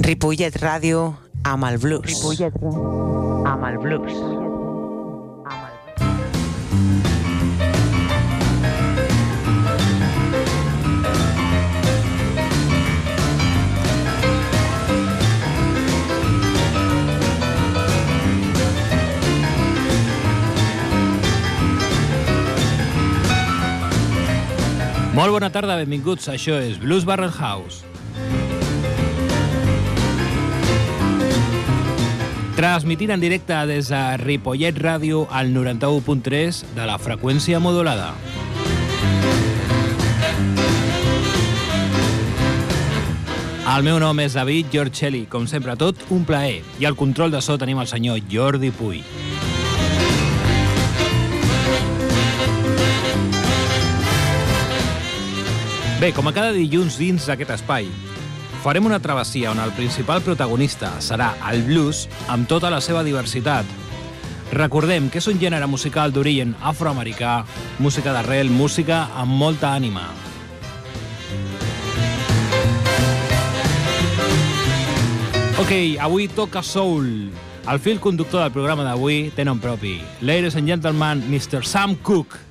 Ripollet Radio Amal Blues. Ripollet Radio Amal Blues. Molt bona tarda, benvinguts. Això és Blues Barrel House. Transmitint en directe des de Ripollet Ràdio al 91.3 de la freqüència modulada. El meu nom és David Giorgelli, com sempre tot un plaer, i al control de so tenim el senyor Jordi Puy. Bé, com a cada dilluns dins d'aquest espai, farem una travessia on el principal protagonista serà el blues amb tota la seva diversitat. Recordem que és un gènere musical d'origen afroamericà, música d'arrel, música amb molta ànima. Ok, avui toca soul. El fil conductor del programa d'avui té nom propi. Ladies and gentlemen, Mr. Sam Cooke.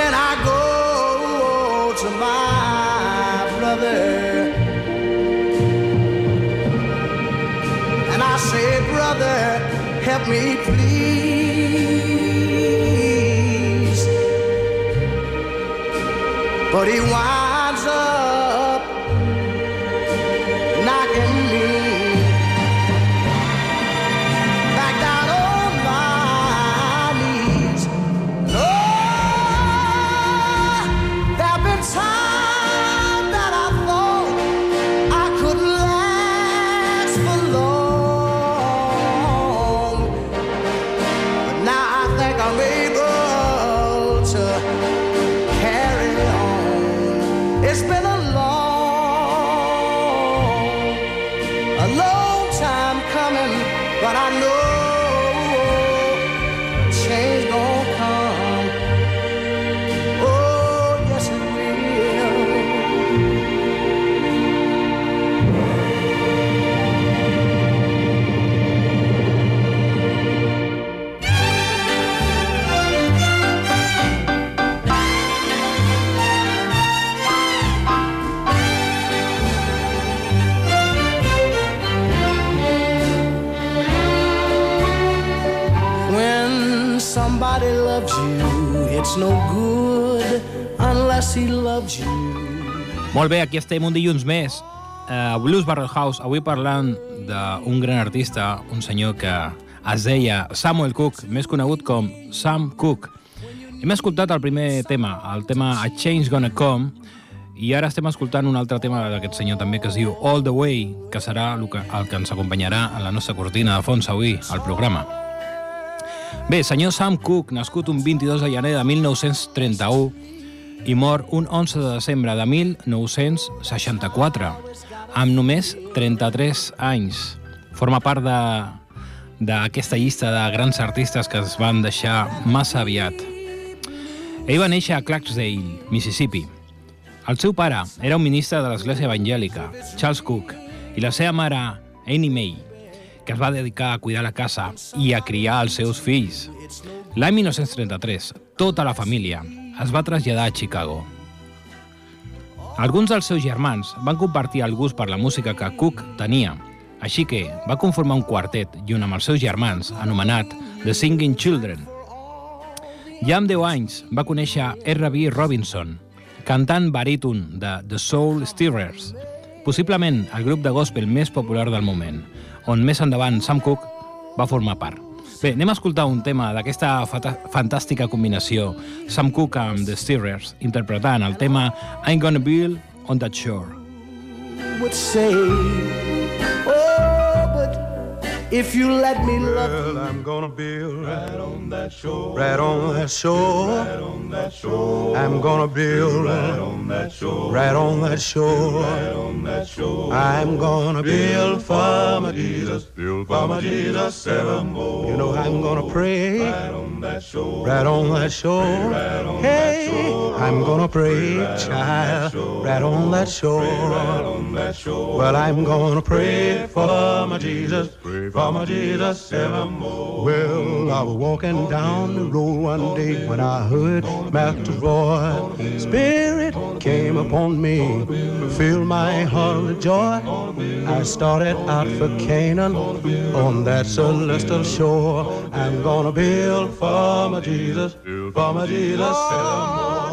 Then I go to my brother and I say, Brother, help me please. But he winds it's no good unless he loves you. Molt bé, aquí estem un dilluns més. Uh, Blues Barrel House, avui parlant d'un gran artista, un senyor que es deia Samuel Cook, més conegut com Sam Cook. Hem escoltat el primer tema, el tema A Change Gonna Come, i ara estem escoltant un altre tema d'aquest senyor també que es diu All the Way, que serà el que, el que ens acompanyarà en la nostra cortina de fons avui al programa. Bé, senyor Sam Cook, nascut un 22 de gener de 1931 i mor un 11 de desembre de 1964, amb només 33 anys. Forma part d'aquesta llista de grans artistes que es van deixar massa aviat. Ell va néixer a Clarksdale, Mississippi. El seu pare era un ministre de l'església evangèlica, Charles Cook, i la seva mare, Annie May, que es va dedicar a cuidar la casa i a criar els seus fills. L'any 1933, tota la família es va traslladar a Chicago. Alguns dels seus germans van compartir el gust per la música que Cook tenia, així que va conformar un quartet junt amb els seus germans anomenat The Singing Children. Ja amb 10 anys va conèixer R.B. Robinson, cantant baríton de The Soul Stirrers, possiblement el grup de gospel més popular del moment, on més endavant Sam Cooke va formar part. Bé, anem a escoltar un tema d'aquesta fantàstica combinació Sam Cooke amb The Stirrers interpretant el tema I'm Gonna Build on That Shore. Would say, if you let me love you, I'm gonna build right on that shore, right on that shore, right on that shore. I'm gonna build right on that shore, right on that shore, right on that shore. I'm gonna build for my Jesus, build for my Jesus evermore. You know I'm gonna pray right on that shore, right on that shore. Hey. I'm gonna pray, child, right on that shore. Right on that shore. Well, I'm gonna pray for my Jesus, pray for my Jesus evermore. Well, I was walking down the road one day when I heard Master's voice. Spirit came upon me, filled my heart with joy. I started out for Canaan on that celestial shore. I'm gonna build for my Jesus, for my Jesus.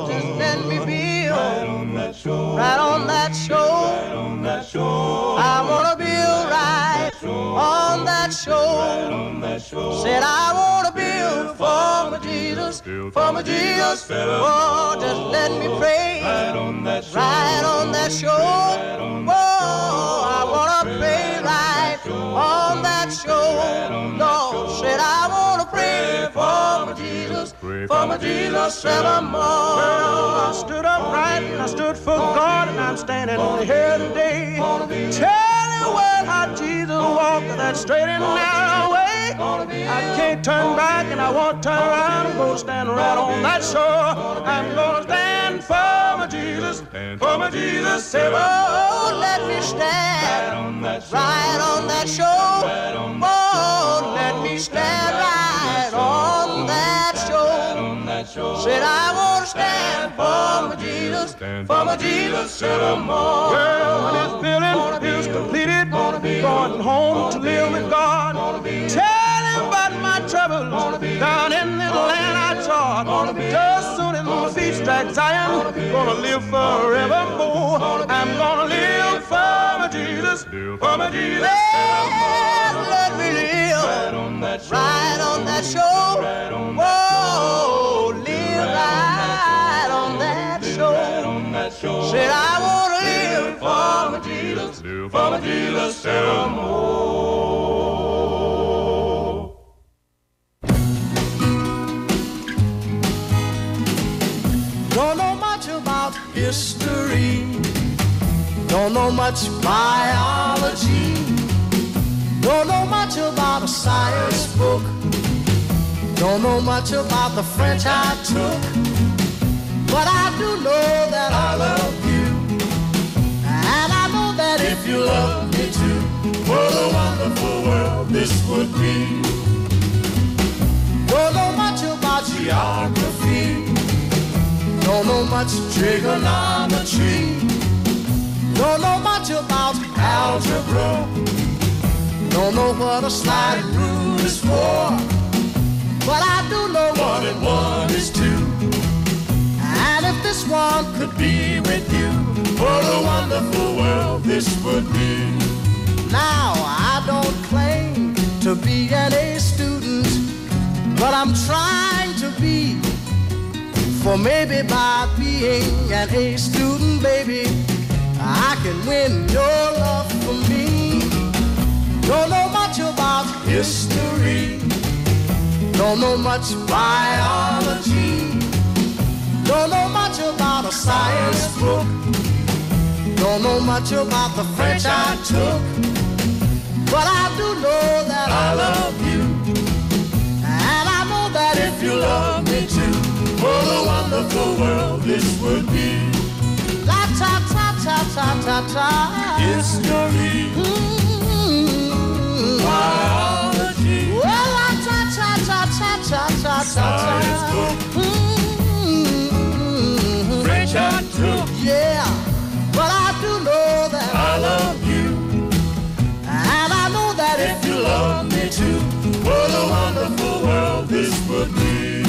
Just let me build right on that shore, right on that shore. Right on that shore. I wanna build right on that shore. Said I wanna build for my Jesus, for my Jesus. Oh, just let me pray right on that shore. Right on that shore. Oh, I wanna pray right on that shore. Lord said I wanna pray for my Jesus, for my Jesus evermore. I stood upright and I stood for God and I'm standing here today. Tell the world how Jesus walked that straight and narrow way. I can't turn back and I won't turn around. I'm gonna stand right on that shore. I'm gonna stand for my Jesus, for my Jesus. Say, oh, oh let me stand right on that shore. Oh, let me stand right on that shore. Said I wanna stand for my Jesus, for my Jesus evermore. Well, when his building is completed, going home to live with God. Tell him about my troubles down in this land I trod. Just soon as my feet strike Zion, gonna live forevermore. I'm gonna live for my Jesus, for my Jesus. Well, let me live right on that shore. Whoa, shore. Said I wanna live for my Jesus, for my Jesus evermore. Don't know much about history. Don't know much biology. Don't know much about a science book. Don't know much about the French I took. But I do know that I love you. And I know that if you love me too, what a wonderful world this would be. Don't know much about geography. Don't know much trigonometry. Don't know much about algebra. Don't know what a slide rule is for. But I do know one and one is two. One could be with you, What a wonderful world this would be. Now, I don't claim to be an A student, but I'm trying to be. For maybe by being an A student, baby, I can win your love for me. Don't know much about history, don't know much biology, don't know much about a science book, don't know much about the French I took, but I do know that I love you, and I know that if you love me too, what a wonderful world this would be. La ta ta ta ta ta ta. History. Mm-hmm. Biology. Well, la ta ta ta ta ta ta ta. Science book. Mm-hmm. I took. Yeah, but I do know that I love you, and I know that if you love me too, what a wonderful world this would be.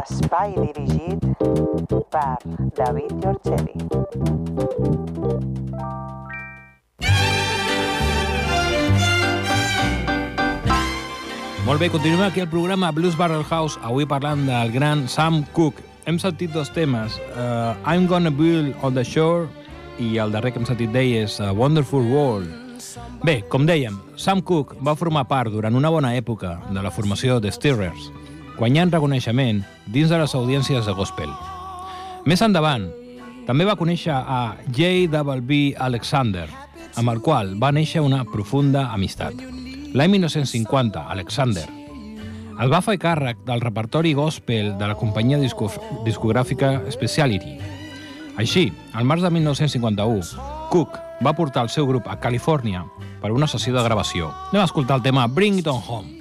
Espai dirigit per David Giorgeli. Molt bé, continuem aquí al programa Blues Barrel House, avui parlant del gran Sam Cooke. Hem sentit dos temes, uh, I'm Gonna Build on the Shore i el darrer que hem sentit d'ell és A Wonderful World. Bé, com dèiem, Sam Cooke va formar part durant una bona època de la formació de Stirrers, guanyant reconeixement dins de les audiències de gospel. Més endavant, també va conèixer a J.W. Alexander, amb el qual va néixer una profunda amistat. L'any 1950, Alexander el va fer càrrec del repertori gospel de la companyia disco discogràfica Speciality. Així, al març de 1951, Cook va portar el seu grup a Califòrnia per una sessió de gravació. Anem a escoltar el tema Bring It On Home.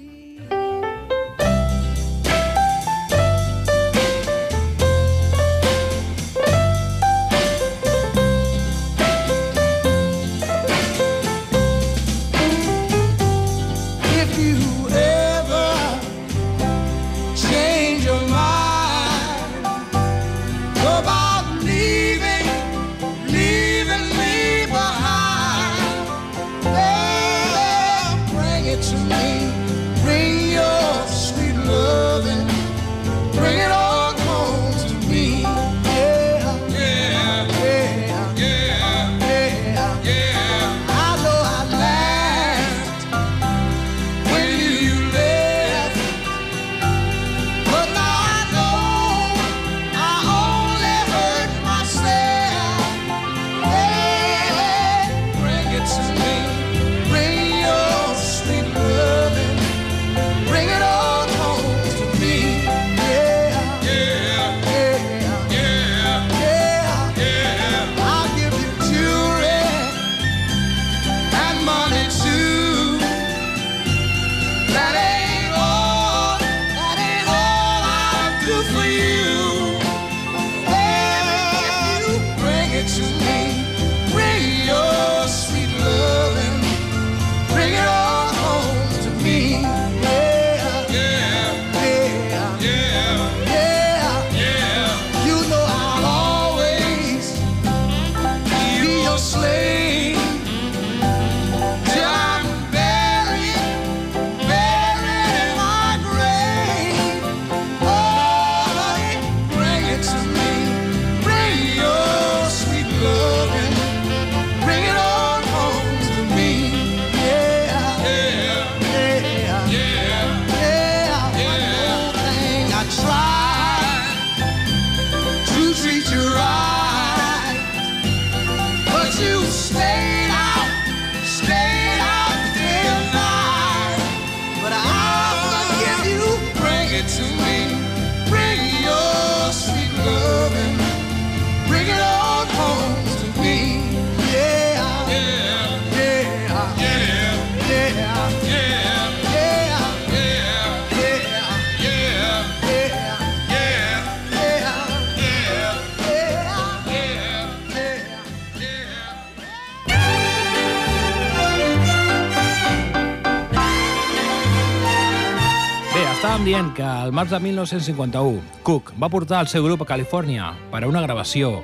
Dient que al març de 1951 Cook va portar el seu grup a Califòrnia per a una gravació.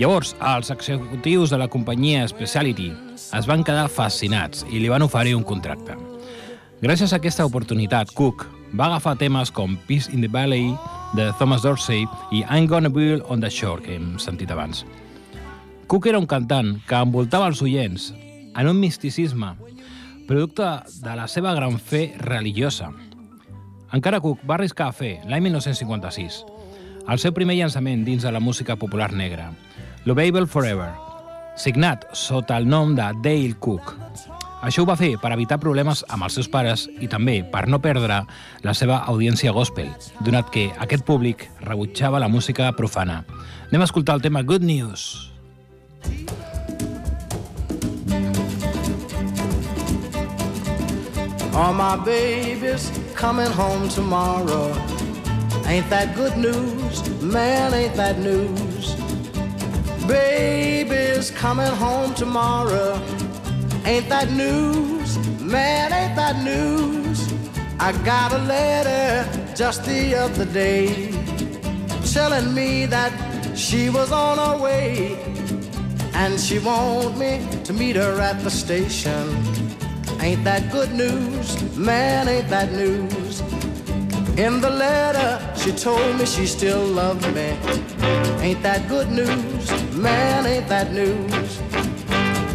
Llavors, els executius de la companyia Speciality es van quedar fascinats i li van oferir un contracte. Gràcies a aquesta oportunitat, Cook va agafar temes com Peace in the Valley de Thomas Dorsey i I'm Gonna Build on the Shore, que hem sentit abans. Cook era un cantant que envoltava els oients en un misticisme, producte de la seva gran fe religiosa. Encara Cook va arriscar a fer, l'any 1956, el seu primer llançament dins de la música popular negra, Lovable Forever, signat sota el nom de Dale Cook. Això ho va fer per evitar problemes amb els seus pares i també per no perdre la seva audiència gospel, donat que aquest públic rebutjava la música profana. Anem a escoltar el tema Good News. All my baby's coming home tomorrow. Ain't that good news? Man, ain't that news? Baby's coming home tomorrow. Ain't that news? Man, ain't that news? I got a letter just the other day telling me that she was on her way and she want me to meet her at the station. Ain't that good news? Man, ain't that news? In the letter, she told me she still loved me. Ain't that good news? Man, ain't that news?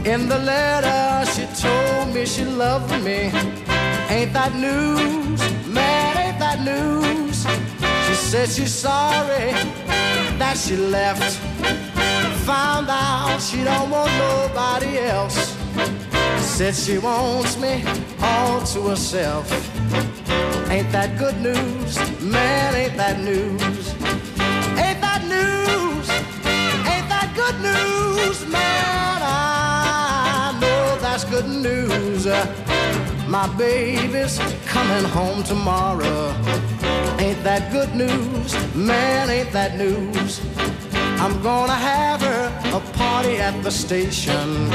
In the letter, she told me she loved me. Ain't that news? Man, ain't that news? She said she's sorry that she left. Found out she don't want nobody else. Said she wants me all to herself. Ain't that good news? Man, ain't that news? Ain't that news? Ain't that good news? Man, I know that's good news. My baby's coming home tomorrow. Ain't that good news? Man, ain't that news? I'm gonna have her a party at the station.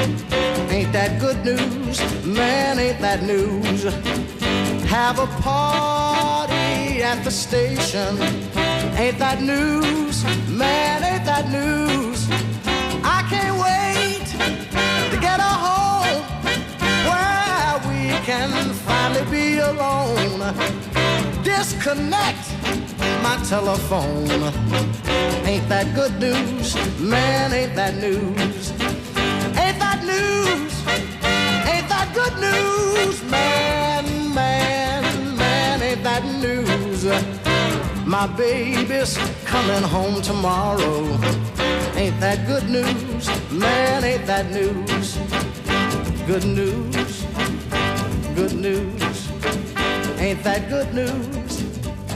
Ain't that good news? Man, ain't that news? have a party at the station. Ain't that news? Man, ain't that news? I can't wait to get her home where we can finally be alone. Disconnect my telephone. Ain't that good news? Man, ain't that news? Good news? Man, man, man, ain't that news? My baby's coming home tomorrow. Ain't that good news? Man, ain't that news? Good news, good news. Ain't that good news?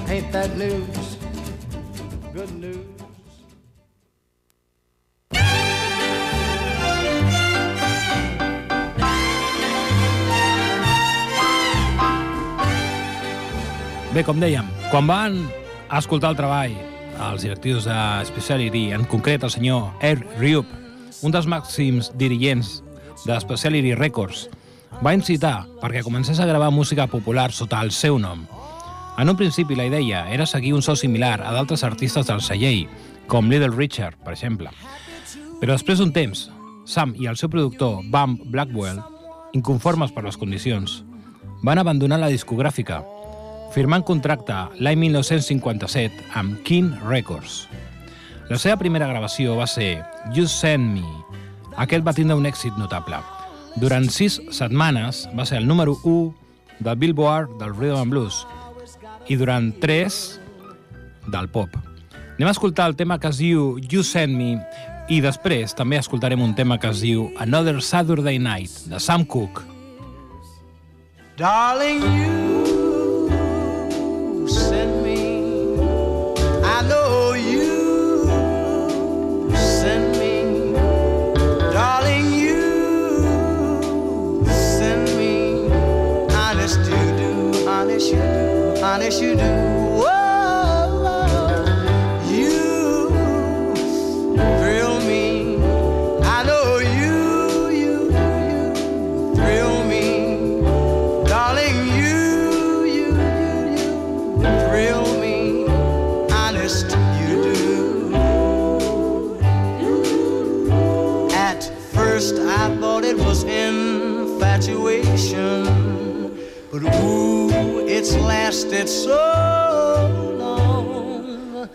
Ain't that news? Bé, com dèiem, quan van escoltar el treball els directius de Speciality, en concret el senyor Air Ryup, un dels màxims dirigents de Speciality Records, va incitar perquè comencés a gravar música popular sota el seu nom. En un principi la idea era seguir un so similar a d'altres artistes del celler, com Little Richard, per exemple. Però després d'un temps, Sam i el seu productor, Bam Blackwell, inconformes per les condicions, van abandonar la discogràfica firmant contracte l'any 1957 amb King Records. La seva primera gravació va ser You Send Me. Aquest va tindre un èxit notable. Durant sis setmanes va ser el número 1 del Billboard del Rhythm and Blues i durant 3 del pop. Anem a escoltar el tema que es diu You Send Me i després també escoltarem un tema que es diu Another Saturday Night de Sam Cooke. Darling, you honest you do. It's lasted so long.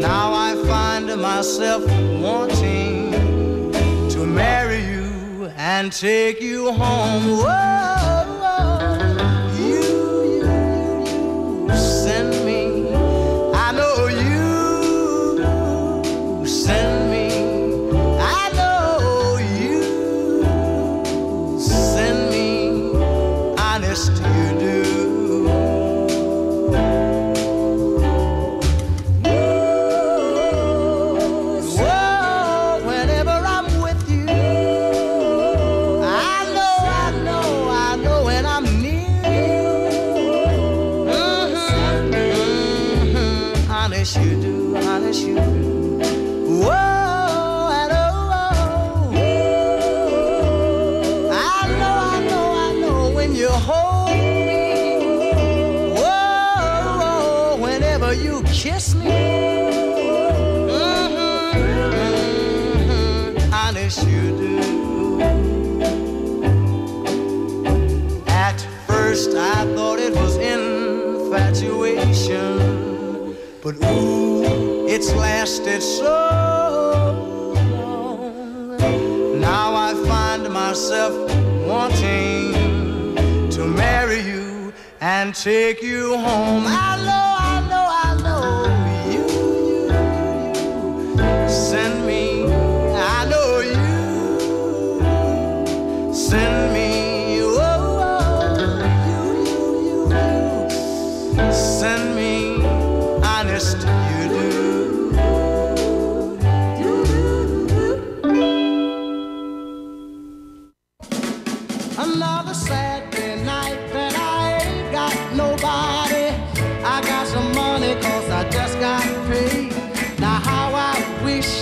Now I find myself wanting to marry you and take you home. Whoa.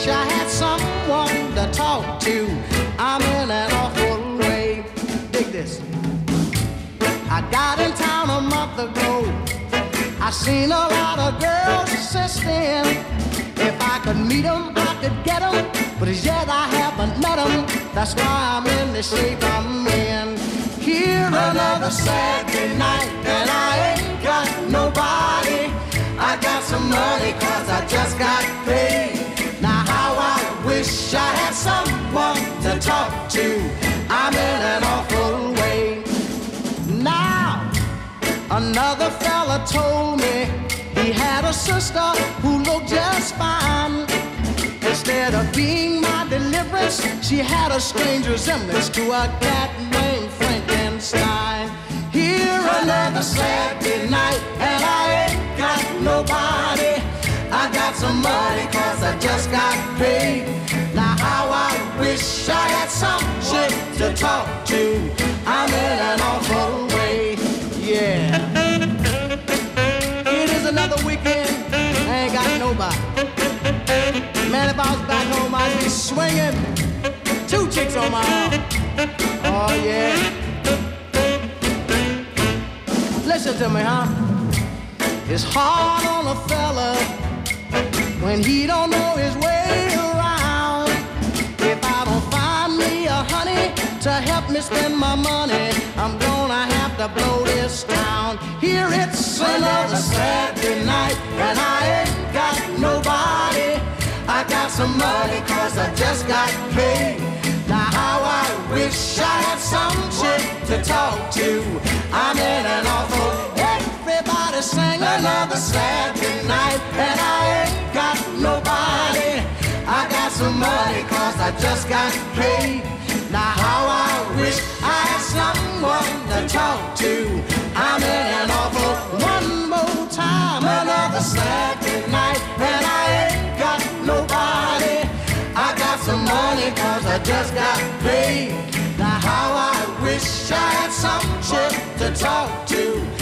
I had someone to talk to. I'm in an awful wave. Dig this. I got in town a month ago. I seen a lot of girls since then. If I could meet them, I could get them. But as yet I haven't met them. That's why I'm in the shape I'm in. Here another Saturday night, and I ain't got nobody. I got some money cause I just got paid. Wish I had someone to talk to. I'm in an awful way. Now Another fella told me he had a sister who looked just fine. Instead of being my deliverance, she had a strange resemblance to a cat named Frankenstein. Here another Saturday night, and I ain't got nobody. I got some money cause I just got paid. Wish I had some shit to talk to. I'm in an awful way yeah. It is another weekend. I ain't got nobody. Man, if I was back home, I'd be swinging. Two chicks on my arm. Oh, yeah. Listen to me, huh? It's hard on a fella when he don't know his way to help me spend my money, I'm gonna have to blow this town. Here it's another Saturday night, and I ain't got nobody. I got some money cause I just got paid. Now how I wish I had some chick to talk to. I'm in an awful everybody sing another Saturday night, and I ain't got nobody. I got some money cause I just got paid. Now how I wish I had someone to talk to. I'm in an awful one more time, another Saturday night, and I ain't got nobody. I got some money cause I just got paid. Now how I wish I had some chick to talk to.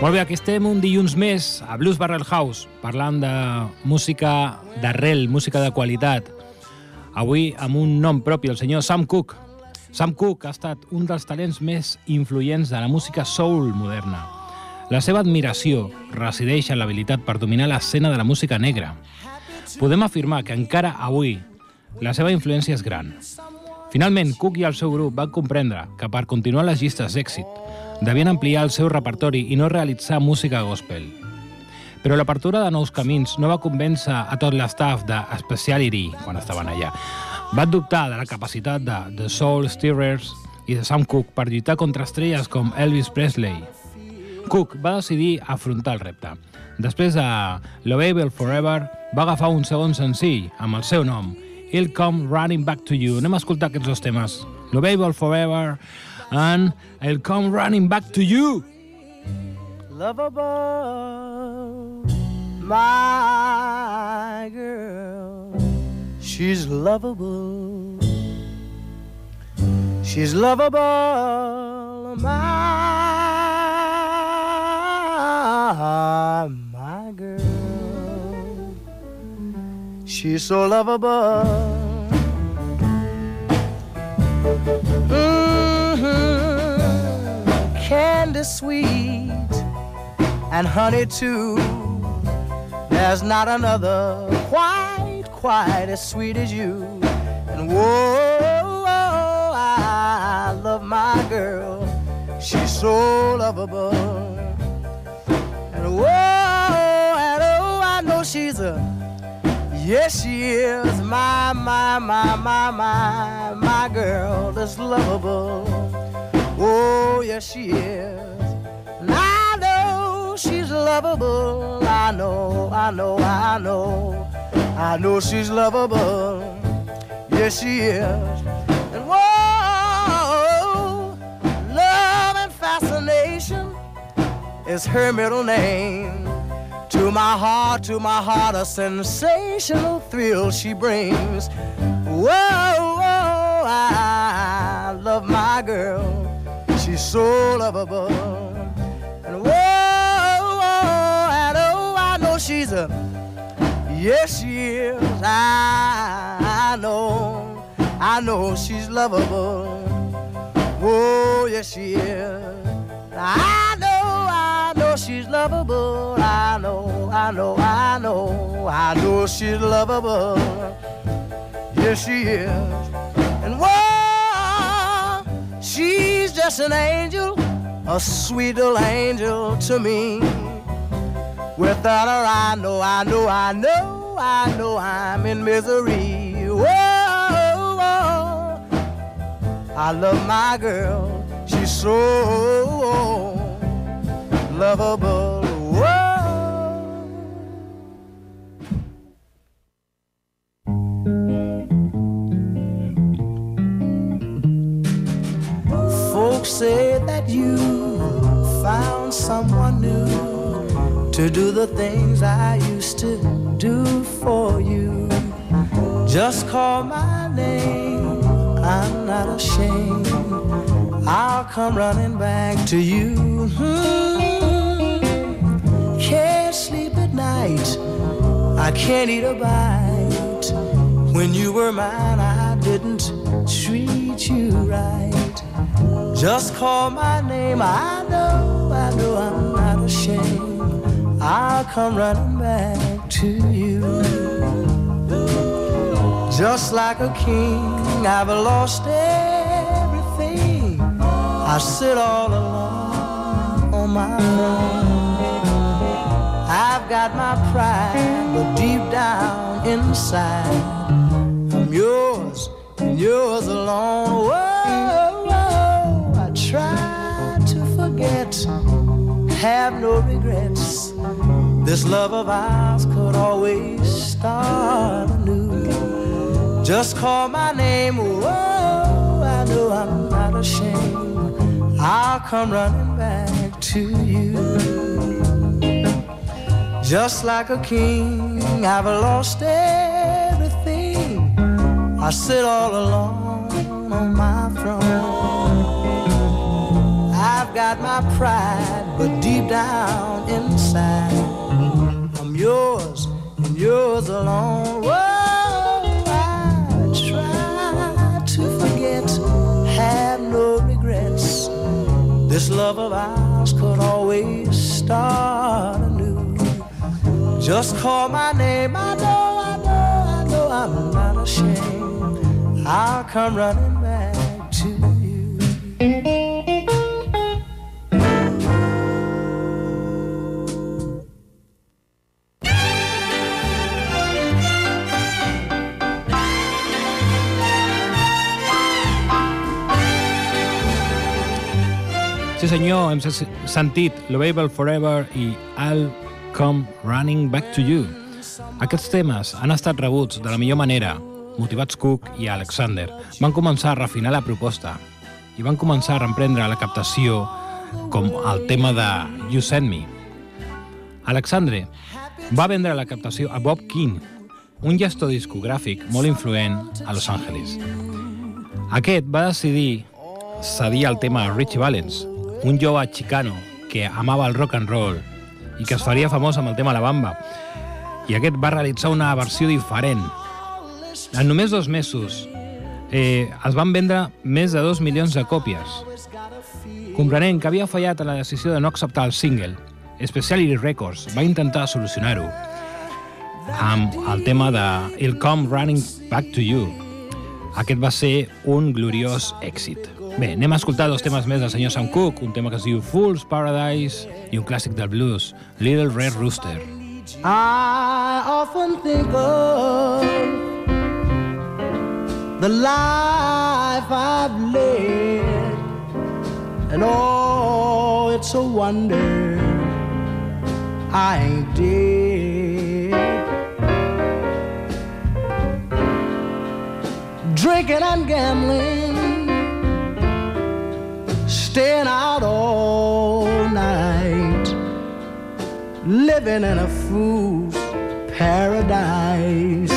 Molt bé, aquí estem un dilluns més a Blues Barrel House, parlant de música d'arrel, música de qualitat. Avui amb un nom propi, el senyor Sam Cooke. Sam Cooke ha estat un dels talents més influents de la música soul moderna. La seva admiració resideix en l'habilitat per dominar l'escena de la música negra. Podem afirmar que encara avui la seva influència és gran. Finalment, Cook i el seu grup van comprendre que per continuar les llistes d'èxit devien ampliar el seu repertori i no realitzar música gospel. Però l'apertura de nous camins no va convèncer a tot l'estaf de Speciality quan estaven allà. Van dubtar de la capacitat de The Soul Stirrers i de Sam Cooke per lluitar contra estrelles com Elvis Presley. Cook va decidir afrontar el repte. Després de Lovable Forever, va agafar un segon senzill amb el seu nom, He'll Come Running Back to You. Anem a escoltar aquests dos temes. Lovable Forever and I'll come running back to you. Lovable, my girl, she's lovable. She's lovable, my, my girl. She's so lovable. Mm-hmm. Candy sweet and honey too. There's not another quite, quite as sweet as you. And whoa, I love my girl. She's so lovable. And whoa, and oh, I know she's a Yes, she is my, my, my, my, my, my girl that's lovable. Oh, yes, she is. And I know she's lovable. I know, I know, I know. I know she's lovable. Yes, she is. And whoa, love and fascination is her middle name. To my heart, to my heart, a sensational thrill she brings. Whoa, whoa, I love my girl. So lovable. And whoa, whoa, and oh, I know she's a, yes, she is. I, I know, I know she's lovable. Whoa, yes, she is. I know, I know she's lovable. I know, I know, I know, I know she's lovable. Yes, she is. She's just an angel, a sweet little angel to me. Without her, I know, I know, I know, I know I'm in misery. Whoa, whoa, I love my girl. She's so lovable. Folks say that you found someone new to do the things I used to do for you. Just call my name, I'm not ashamed. I'll come running back to you. Hmm. Can't sleep at night, I can't eat a bite. When you were mine, I didn't treat you right. Just call my name, I know, I know I'm not ashamed. I'll come running back to you. Just like a king, I've lost everything. I sit all alone on my throne. I've got my pride, but deep down inside, I'm yours and yours alone. Whoa, have no regrets. This love of ours could always start anew. Just call my name, whoa, I know I'm not ashamed. I'll come running back to you. Just like a king, I've lost everything. I sit all alone on my throne. My pride, but deep down inside. I'm yours and yours alone. Whoa, I try to forget, have no regrets. This love of ours could always start anew. Just call my name, I know, I know, I know I'm not ashamed. I'll come running Sí senyor, hem sentit Lovable Forever i I'll Come Running Back to You. Aquests temes han estat rebuts de la millor manera. Motivats Cook i Alexander van començar a refinar la proposta i van començar a reemprendre la captació com el tema de You Send Me. Alexandre va vendre la captació a Bob King, un gestor discogràfic molt influent a Los Angeles. Aquest va decidir cedir el tema a Richie Valens, un jove xicano que amava el rock and roll i que es faria famós amb el tema La Bamba. I aquest va realitzar una versió diferent. En només dos mesos eh, es van vendre més de dos milions de còpies. Comprenent que havia fallat a la decisió de no acceptar el single, Speciality Records va intentar solucionar-ho amb el tema de I'll Come Running Back to You. Aquest va ser un gloriós èxit. Bé, anem a escoltar dos temes més del senyor Sam Cooke, un tema que es diu Fool's Paradise i un clàssic del blues, Little Red Rooster. I often think of the life I've led and oh, it's a wonder I ain't dead. Drinking and gambling staying out all night, living in a fool's paradise.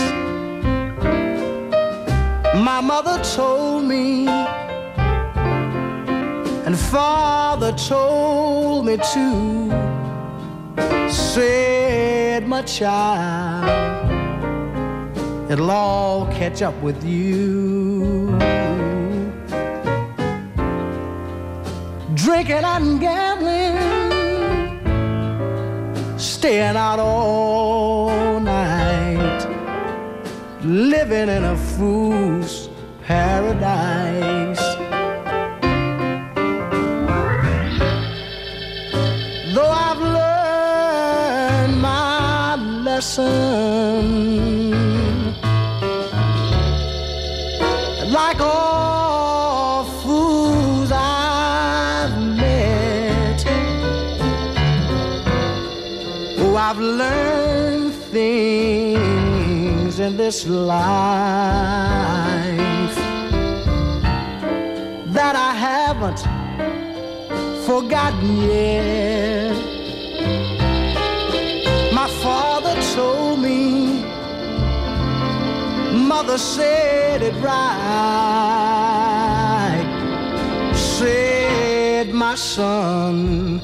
My mother told me, and father told me too, said, my child, it'll all catch up with you. Drinking and gambling, staying out all night, living in a fool's paradise. Though I've learned my lesson, in this life that I haven't forgotten yet. My father told me, mother said it right. Said, my son,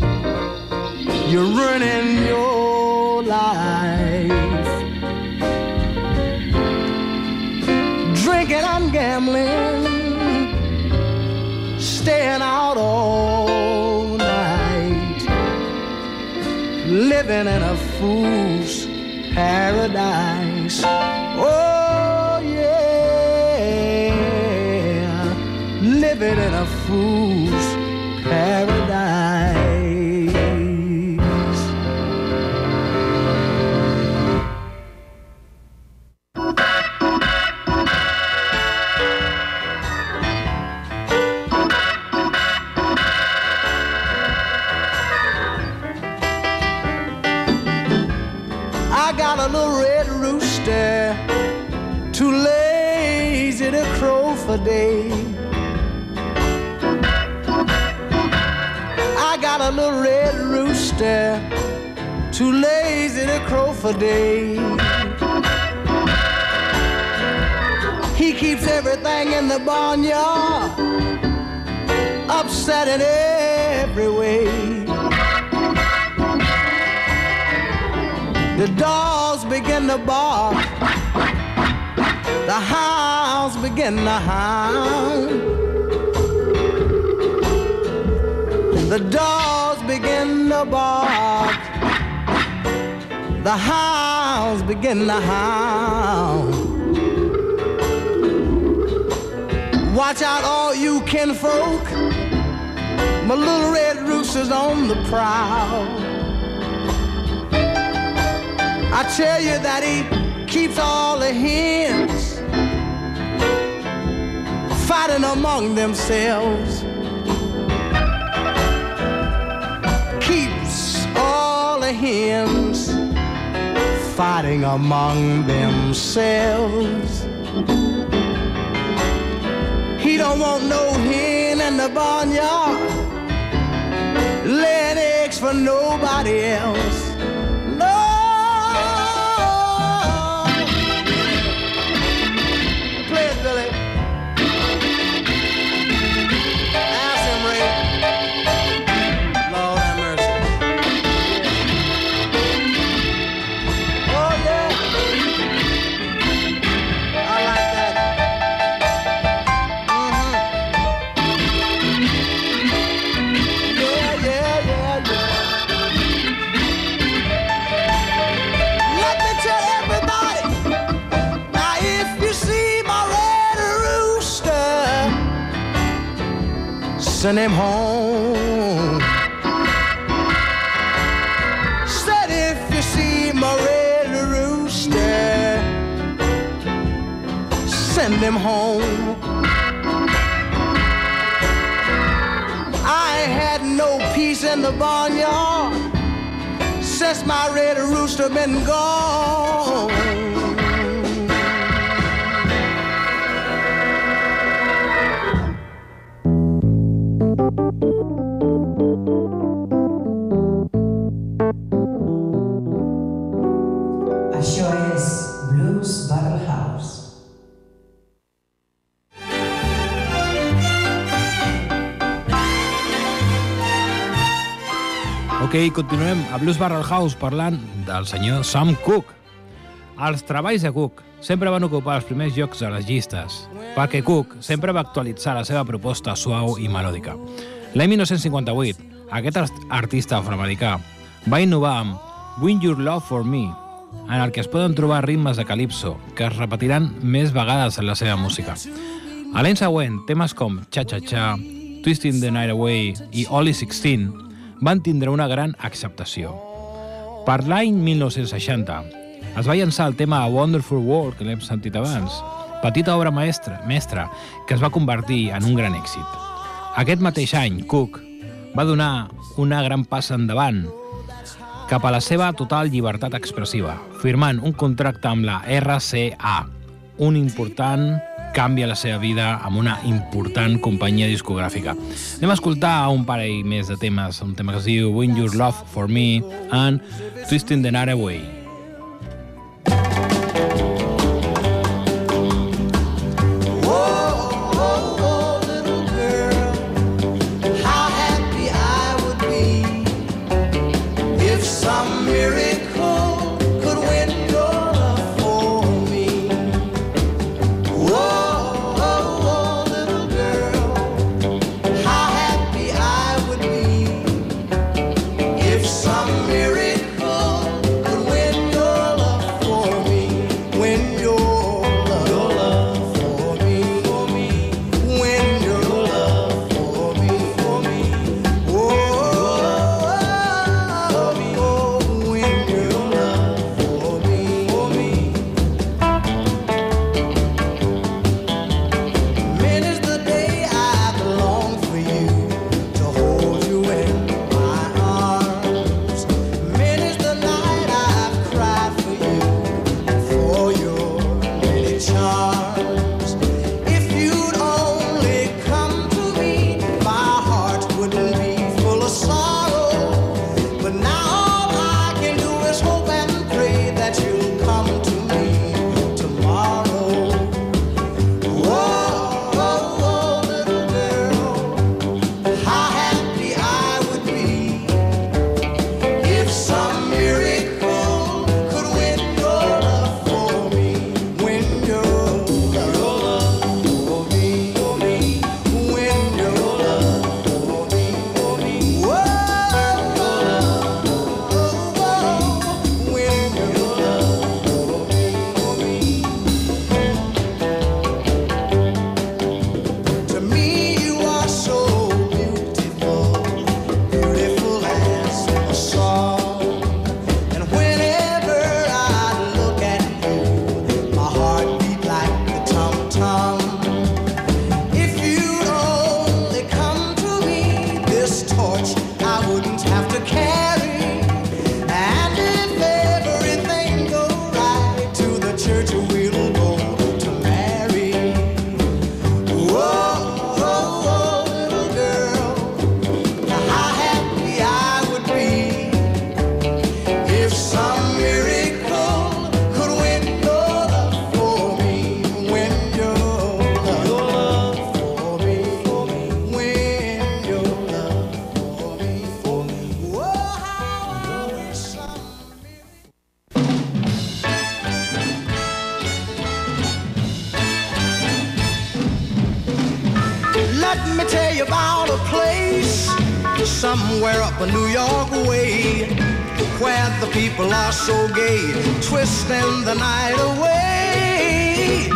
you're ruining your life. Gambling, staying out all night, living in a fool's paradise. Oh, yeah, living in a fool's paradise. The barnyard upset in every way. The dogs begin to bark. The hounds begin to hound. The dogs begin to bark. The hounds begin to hound. Watch out, all you kinfolk. My little red rooster's on the prowl. I tell you that he keeps all the hens fighting among themselves. Keeps all the hens fighting among themselves. Don't want no hen in the barnyard laying eggs for nobody else. Send him home. Said if you see my red rooster, send him home. I had no peace in the barnyard since my red rooster been gone. Ok, continuem a Blues Barrel House parlant del senyor Sam Cooke. Els treballs de Cook sempre van ocupar els primers llocs a les llistes, perquè Cook sempre va actualitzar la seva proposta suau i melòdica. L'any 1958, aquest artista afroamericà va innovar amb Win Your Love For Me, en el que es poden trobar ritmes de calipso que es repetiran més vegades en la seva música. A l'any següent, temes com Cha Cha Cha, Twisting the Night Away i Only 16 van tindre una gran acceptació. Per l'any 1960 es va llançar el tema A Wonderful World, que l'hem sentit abans, petita obra mestra, mestra que es va convertir en un gran èxit. Aquest mateix any, Cook va donar una gran passa endavant cap a la seva total llibertat expressiva, firmant un contracte amb la RCA, un important canvia la seva vida amb una important companyia discogràfica. Anem a escoltar un parell més de temes, un tema que es diu Win Your Love For Me and Twisting the Night Away. Twisting the night away.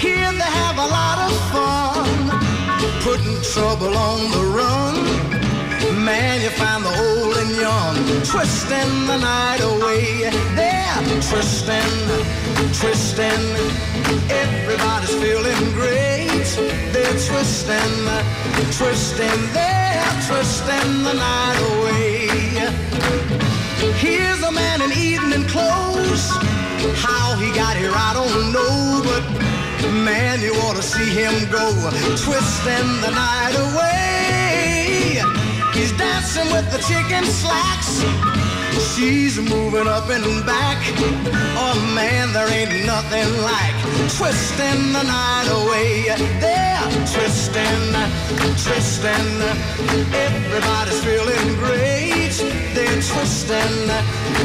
Here they have a lot of fun, putting trouble on the run. Man, you find the old and young twisting the night away. They're twisting, twisting. Everybody's feeling great. They're twisting, twisting. They're twisting the night away. Here's a man in evening clothes. How he got here, I don't know, but man, you ought to see him go, twisting the night away. He's dancing with the chicken slacks. She's moving up and back. Oh man, there ain't nothing like twisting the night away. They're twisting, twisting. Everybody's feeling great. They're twisting, uh,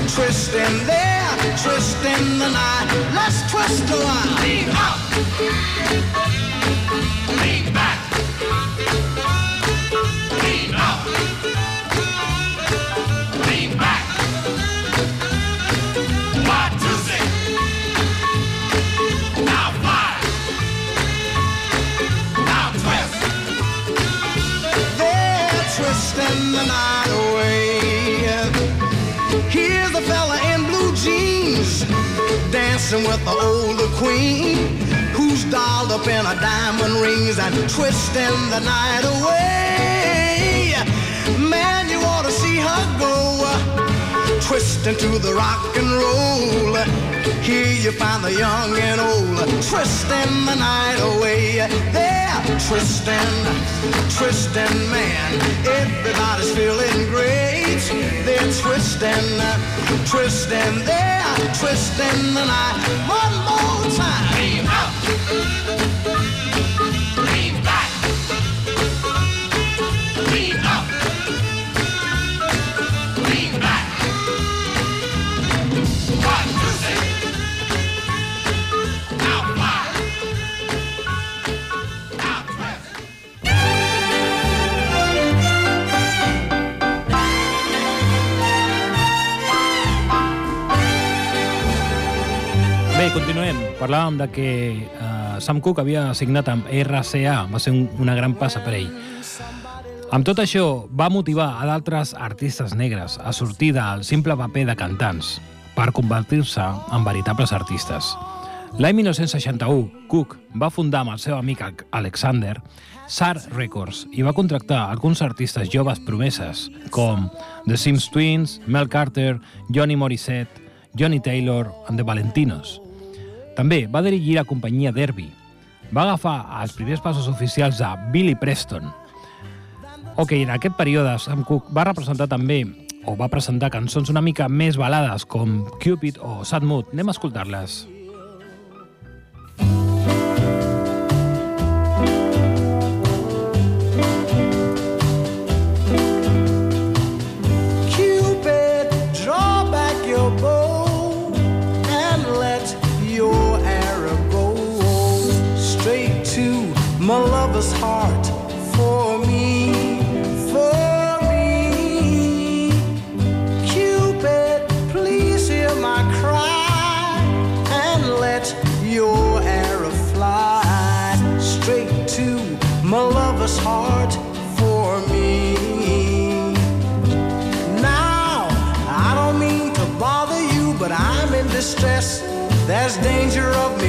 twisting. They're twisting the night. Let's twist a while. Lean. Dancing with the older queen who's dolled up in her diamond rings and twisting the night away. Man, you ought to see her go twisting to the rock and roll. Here you find the young and old twisting the night away. They're twisting, twisting, man. Everybody's feeling great. They're twisting, twisting, they're twisting the night. One more time. Lean Parlàvem de que uh, Sam Cooke havia signat amb RCA, va ser un, una gran passa per ell. Amb tot això, va motivar a d'altres artistes negres a sortir del simple paper de cantants per convertir-se en veritables artistes. L'any 1961, Cook va fundar amb el seu amic Alexander SAR Records i va contractar alguns artistes joves promeses com The Sims Twins, Mel Carter, Johnny Morissette, Johnny Taylor and The Valentinos. També va dirigir la companyia Derby. Va agafar els primers passos oficials de Billy Preston. Ok, en aquest període Sam Cooke va representar també o va presentar cançons una mica més balades com Cupid o Sad Mood. Anem a escoltar-les. There's danger of me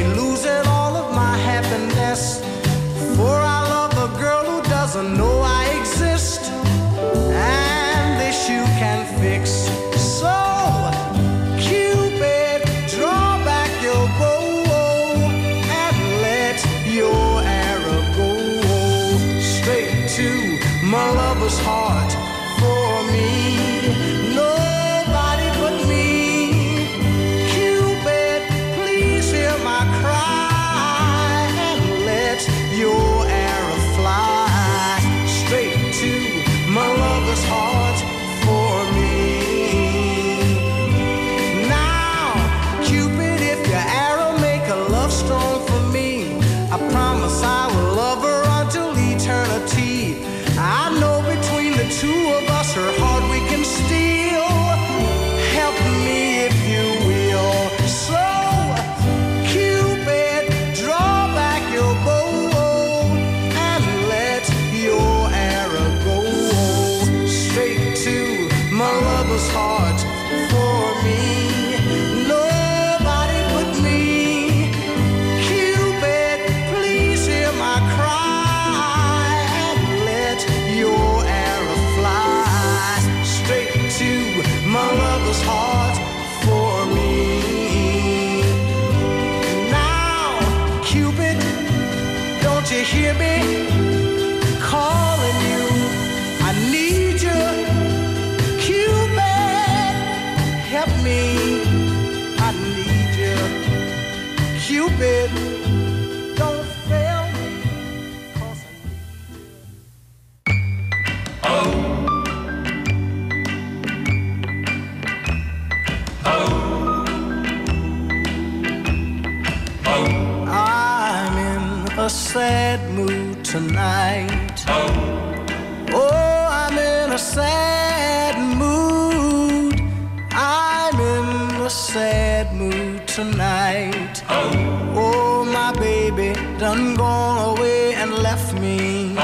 done gone away and left me.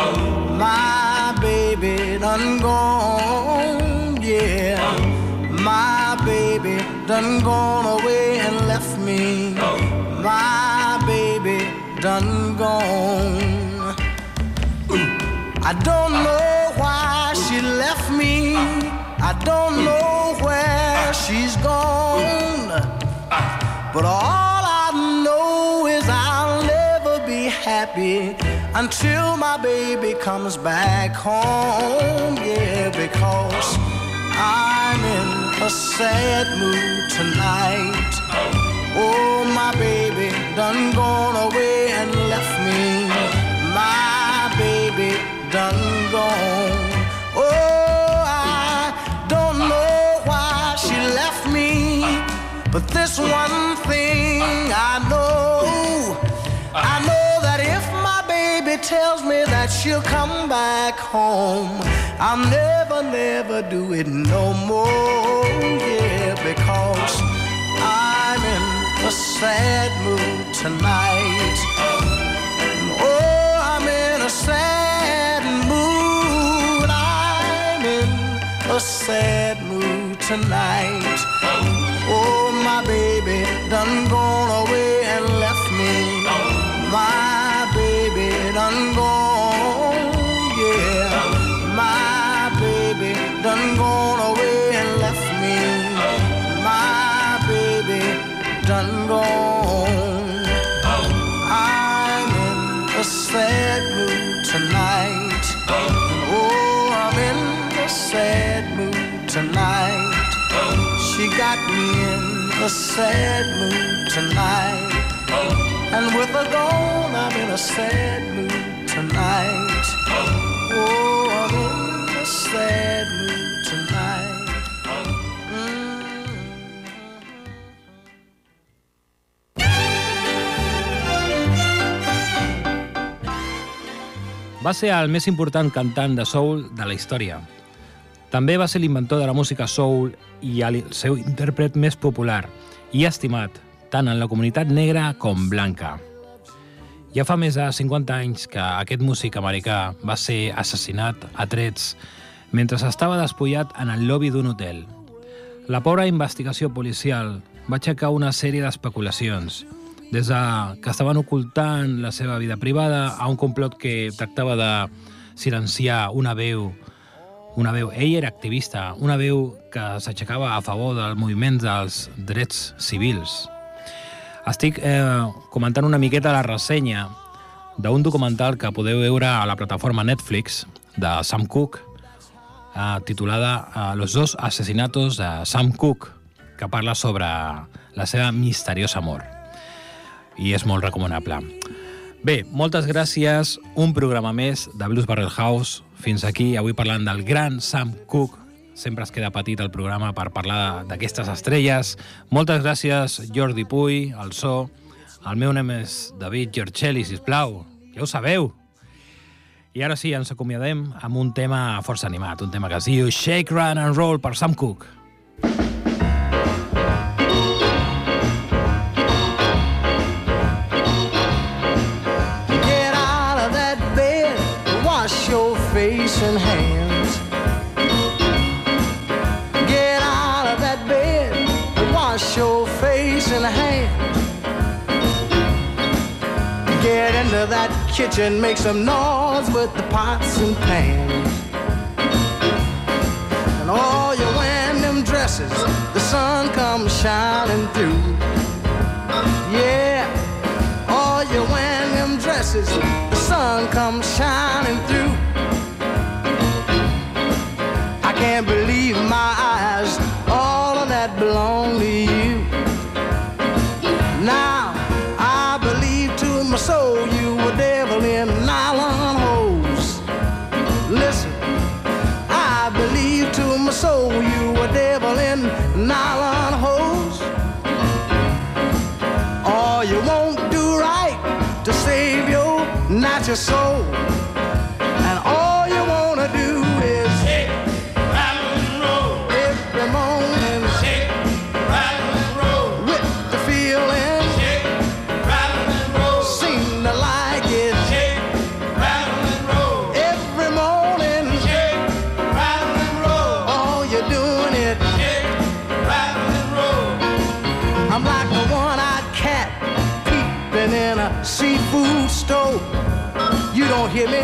My baby done gone, yeah. My baby done gone away and left me. My baby done gone. I don't know why she left me. I don't know where she's gone. But all I know is be happy until my baby comes back home. Yeah, because I'm in a sad mood tonight. Oh, my baby done gone away and left me. My baby done gone. Oh, I don't know why she left me. But this one thing I know. I know baby tells me that she'll come back home, I'll never, never do it no more. Yeah, because I'm in a sad mood tonight. Oh, I'm in a sad mood. I'm in a sad mood tonight. Oh, my baby done gone away and left me. My done gone, yeah. My baby done gone away and left me. My baby done gone. I'm in a sad mood tonight. Oh, I'm in a sad mood tonight. She got me in a sad mood tonight. And with her gone, I'm in a sad mood tonight. Oh, I'm in a sad mood tonight. Mm. Va ser el més important cantant de soul de la història. També va ser l'inventor de la música soul i el seu intèrpret més popular i estimat, tant en la comunitat negra com blanca. Ja fa més de 50 anys que aquest músic americà va ser assassinat a trets mentre estava despullat en el lobby d'un hotel. La pobra investigació policial va aixecar una sèrie d'especulacions, des de que estaven ocultant la seva vida privada a un complot que tractava de silenciar una veu una veu, ell era activista, una veu que s'aixecava a favor del moviment dels drets civils. Estic eh, comentant una miqueta la ressenya d'un documental que podeu veure a la plataforma Netflix de Sam Cooke, eh, titulada eh, Los dos asesinatos de Sam Cooke, que parla sobre la seva misteriosa mort. I és molt recomanable. Bé, moltes gràcies. Un programa més de Blues Barrel House. Fins aquí, avui parlant del gran Sam Cooke. Sempre es queda petit el programa per parlar d'aquestes estrelles. Moltes gràcies, Jordi Puy, el so. El meu nom és David Giorcelli, sisplau. Ja ho sabeu. I ara sí, ens acomiadem amb un tema força animat, un tema que es diu Shake, Run and Roll per Sam Cooke. Kitchen, make some noise with the pots and pans. And all you wearing them dresses, the sun comes shining through. Yeah, all you wearing them dresses, the sun comes shining through. I can't believe my eyes, natural soul. And all you wanna do is Shake, rattle and roll. every morning Shake, rattle and roll. with the feeling, Shake, rattle and roll. seem to like it Shake, rattle and roll. every morning. Shake, rattle and roll. All you're doing it. Shake, rattle and roll. I'm like a one-eyed cat peeping in a seafood store. You don't hear me?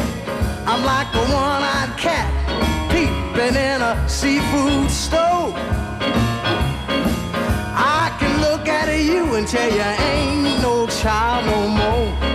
I'm like a one-eyed cat peeping in a seafood store. I can look at you and tell you ain't no child no more.